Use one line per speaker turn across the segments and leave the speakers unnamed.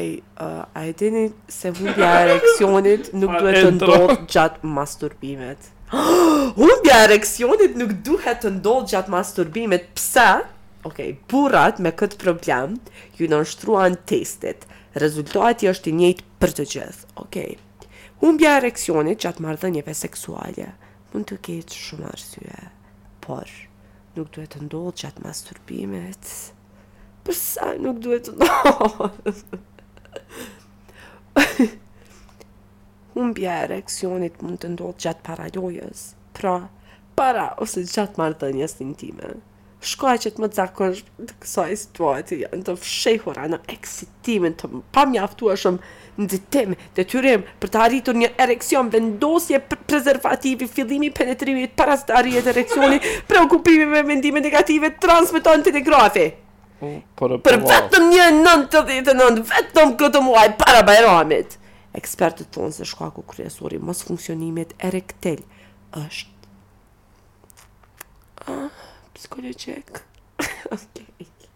Ej, uh, a e dini se humbja e ereksionit nuk duhet të ndodhë gjatë masturbimit? Humbja e ereksionit nuk duhet të ndodhë gjatë masturbimit. Pse? Ok, burrat me këtë problem iu nënshtruan testit. Rezultati është i njëjtë për të gjithë. Ok. Humbja e ereksionit gjatë marrëdhënieve seksuale mund të ketë shumë arsye, por nuk duhet të ndodhë gjatë masturbimit. Pse nuk duhet të ndodhë? Humbja e ereksionit mund të ndodhë gjatë paralojës, pra para ose gjatë marrëdhënies intime. Shkaqet më të zakonshme të kësaj situate janë të fshehura në eksitimin të pamjaftueshëm nxitim, detyrim për të arritur një ereksion, vendosje prezervativi, fillimi i penetrimit para se të arrihet ereksioni, preokupimi me mendime negative, transmeton Telegrafi. Për,
për
vetëm një 99, vetëm këtë muaj para Bajramit. Ekspertët thonë se shkaku kryesor i mosfunksionimit erektil është ah, psikologjik.
okay.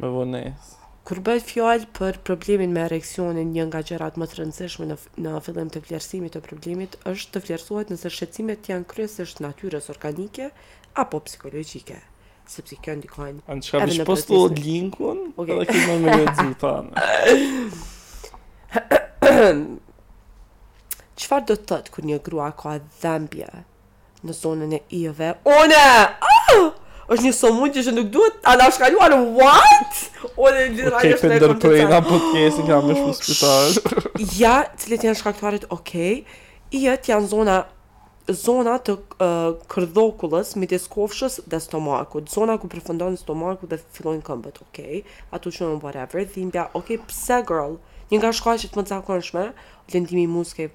me vonesë.
Kur bëhet fjalë për problemin me ereksionin, një nga gjërat më të rëndësishme në, në fillim të vlerësimit të problemit është të vlerësohet nëse shqetësimet janë kryesisht natyrës organike apo psikologjike, sepse kjo ndikon
edhe në
procesin.
Anë
çka,
vish
postu
linkun,
okej.
edhe ki me ma lexu
tani. Çfarë do të thotë kur një grua ka dhembje në zonën e ijeve. One! Ah! Është një sëmundje që nuk duhet anashkaluar. What? One lidh
rrugë
është
në
kontekst.
Okej,
na
po kesi nga më shumë spital.
Ja, cilët janë shkaktarët? Okej. Okay. Ijet janë zona zona të uh, kërdhokullës midis kofshës dhe stomakut. Zona ku përfundon stomaku dhe fillojnë këmbët. Okej. Okay. Aty, whatever. Dhimbja. Okej, okay, pse girl? Një nga shkaqet më të zakonshme, lëndimi i muskujve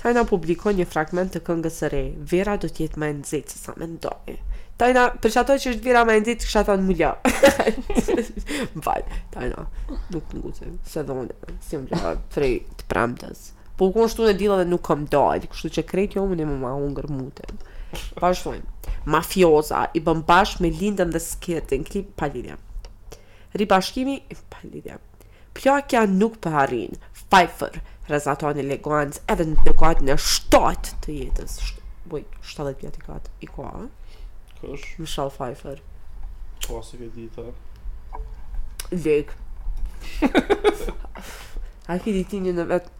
Tajna publikon një fragment të këngës së re, Vera do të jetë më e nxehtë se sa mendoni. Tajna, për qato që është vera më e nxehtë, kisha thënë mulo. Vaj, Tajna, nuk të ngutem, se dhone, si më lëra, prej të premtës. Po ku është unë e dila dhe nuk kam dalë, kështu që krejt jo me ma hangër mutën. Vazhdojmë. Mafioza, i bën bashkë me Lindën dhe Skerdin, klip pa lidhja. Ribashkimi, pa lidhja. Plakja nuk po e arrin. Pfeiffer rrezaton elegancë edhe në dekadën e shtatë të jetës. Boj, 70 vjet i ka atë, i ka, a?
Kush?
Michelle Pfeiffer.
Po, se ke dita.
Lek. A ke ditë ti në vetë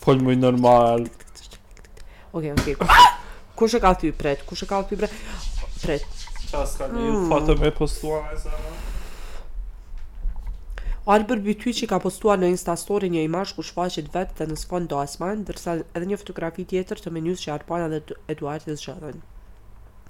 Fol më normal.
Okej, okej. Kush e ka thy tret? Kush e ka thy tret? Tret.
Çfarë ska ne ju
mm.
foto me postuar me sa?
Albert Bytyqi ka postuar në Insta Story një imazh ku shfaqet vetë dhe në sfond dasma, ndërsa edhe një fotografi tjetër të menysë që Arbana dhe Eduardi zgjodhën.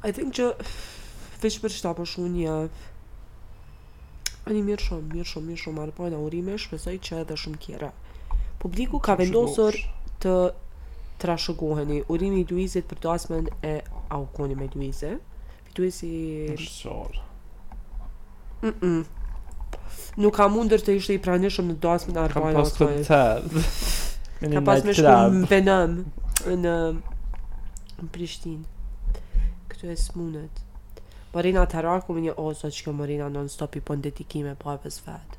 I think që veç për qeta po shumë një Ani mirë shumë, mirë shumë, mirë shumë Arbana urime, shpresoj që edhe shumë tjera Publiku ka vendosur të trashëgoheni Urimi i Luizit për dasmën e aukoni me Luizit Fituesi i
Është sor.
Mm. Nuk ka mundur të ishte i pranishëm në dasmën e Arbana.
Ka
pas
koncert.
Ka pas me shku në Benam në në Prishtinë. Këtu e smunë. Marina Taraku me një osa që kjo Marina non stop i bon dedikime
pa vës
vetë.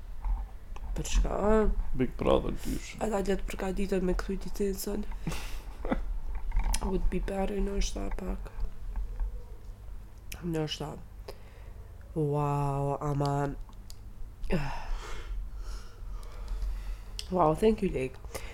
Për
çka?
Big Brother dysh.
A je tu përgatit me kthy tendencën? Would be better ndoshta pak. Ndoshta. Wow, ama... Wow, thank you, Lek.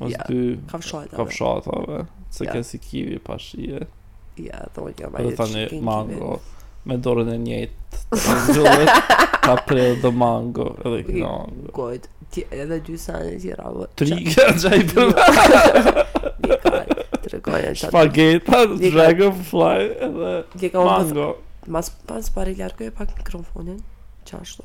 Mas, dy
kafshatave.
Kafshatave, se
ja.
ksi kivi pa shije.
Ja, dhe unë
jam ajo që kivi. mango, me dorën e njëjtë, ka pre dhe mango, edhe këna mango.
Gojt, edhe dy sani si ravo.
Tri, ka gjaj për
mango.
Spageta,
dragon
fruit, edhe mango.
Mas, pas pari largoje pak mikrofonin, qashtu.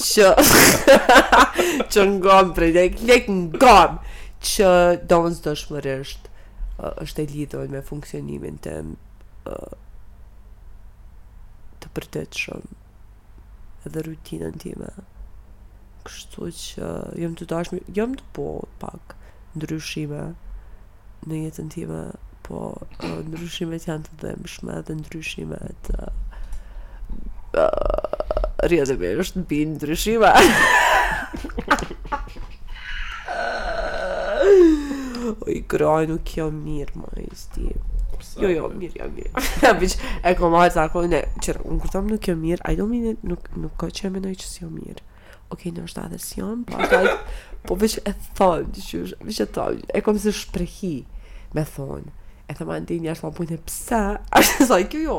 Që Që ngon për lek Lek ngon Që domosdoshmërisht është e lidhur me funksionimin tim të përditshëm edhe rutinën time kështu që jom tu dasht me jom tu bo pak ndryshime në jetën time, po uh, ndryshimet janë të dhimbshme dhe ndryshimet uh, uh, rrjedhimisht bijnë ndryshime. o i groj nuk jom mirë, ma i sti. Jo, jo, mirë, jo, mirë. Ja, bish, e kom edhe zakon, ne, qërë, unë kur thom nuk jom mirë, I don't mean it, nuk, nuk ka që e menoj që s'jom mirë. Ok, ndoshta edhe s'jom, po ashtë adhe, po veç e thom, që që është, veç e thom, e kom si shprehi, me thonë, edhe mandej njerzt më pyesin, pse, ashtë e sajnë, kjo jo,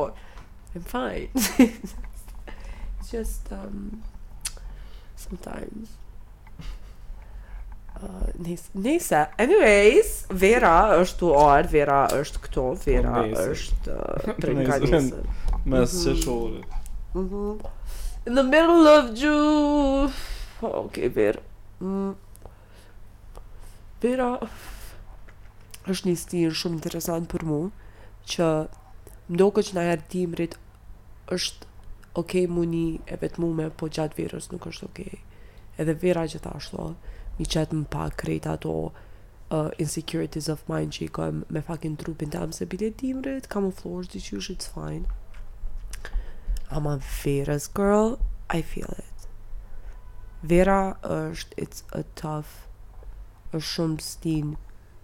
I'm fine, just, um, sometimes, Nëse, anyways, vera është tu ardhë, vera është këtu,
po, vera
është uh, për nga njësë.
Me
së
që
shore. In the middle of June. Ok, vera. Mm. Vera është një stinë shumë interesant për mu, që m'doket që najherë dimrit Është ok m'u ni e vetmume po gjatë verës nuk është ok. Edhe vera gjithashtu. M'i qet n'pah krejt ato uh, insecurities of mine që i kam me fucking trupin tem se bile dimrit, kamuflohesh diqysh it's fine. Ama verës girl, I feel it. Vera është it's a tough është shumë stin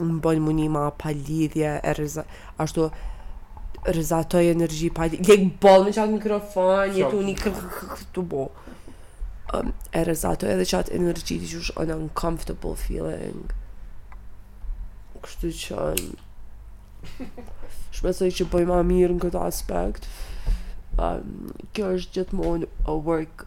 më bon m'u ni ma palidhje, e rreza, ashtu, rrezatoj energji palidhje, lek bolë me qatë mikrofon, jetë unë i kërë bo. Um, e rrezatoj edhe qatë energji diqysh an uncomfortable feeling. Kështu që... Shpresoj që boj ma mirë në këtë aspekt. Um, kjo është gjithmonë a work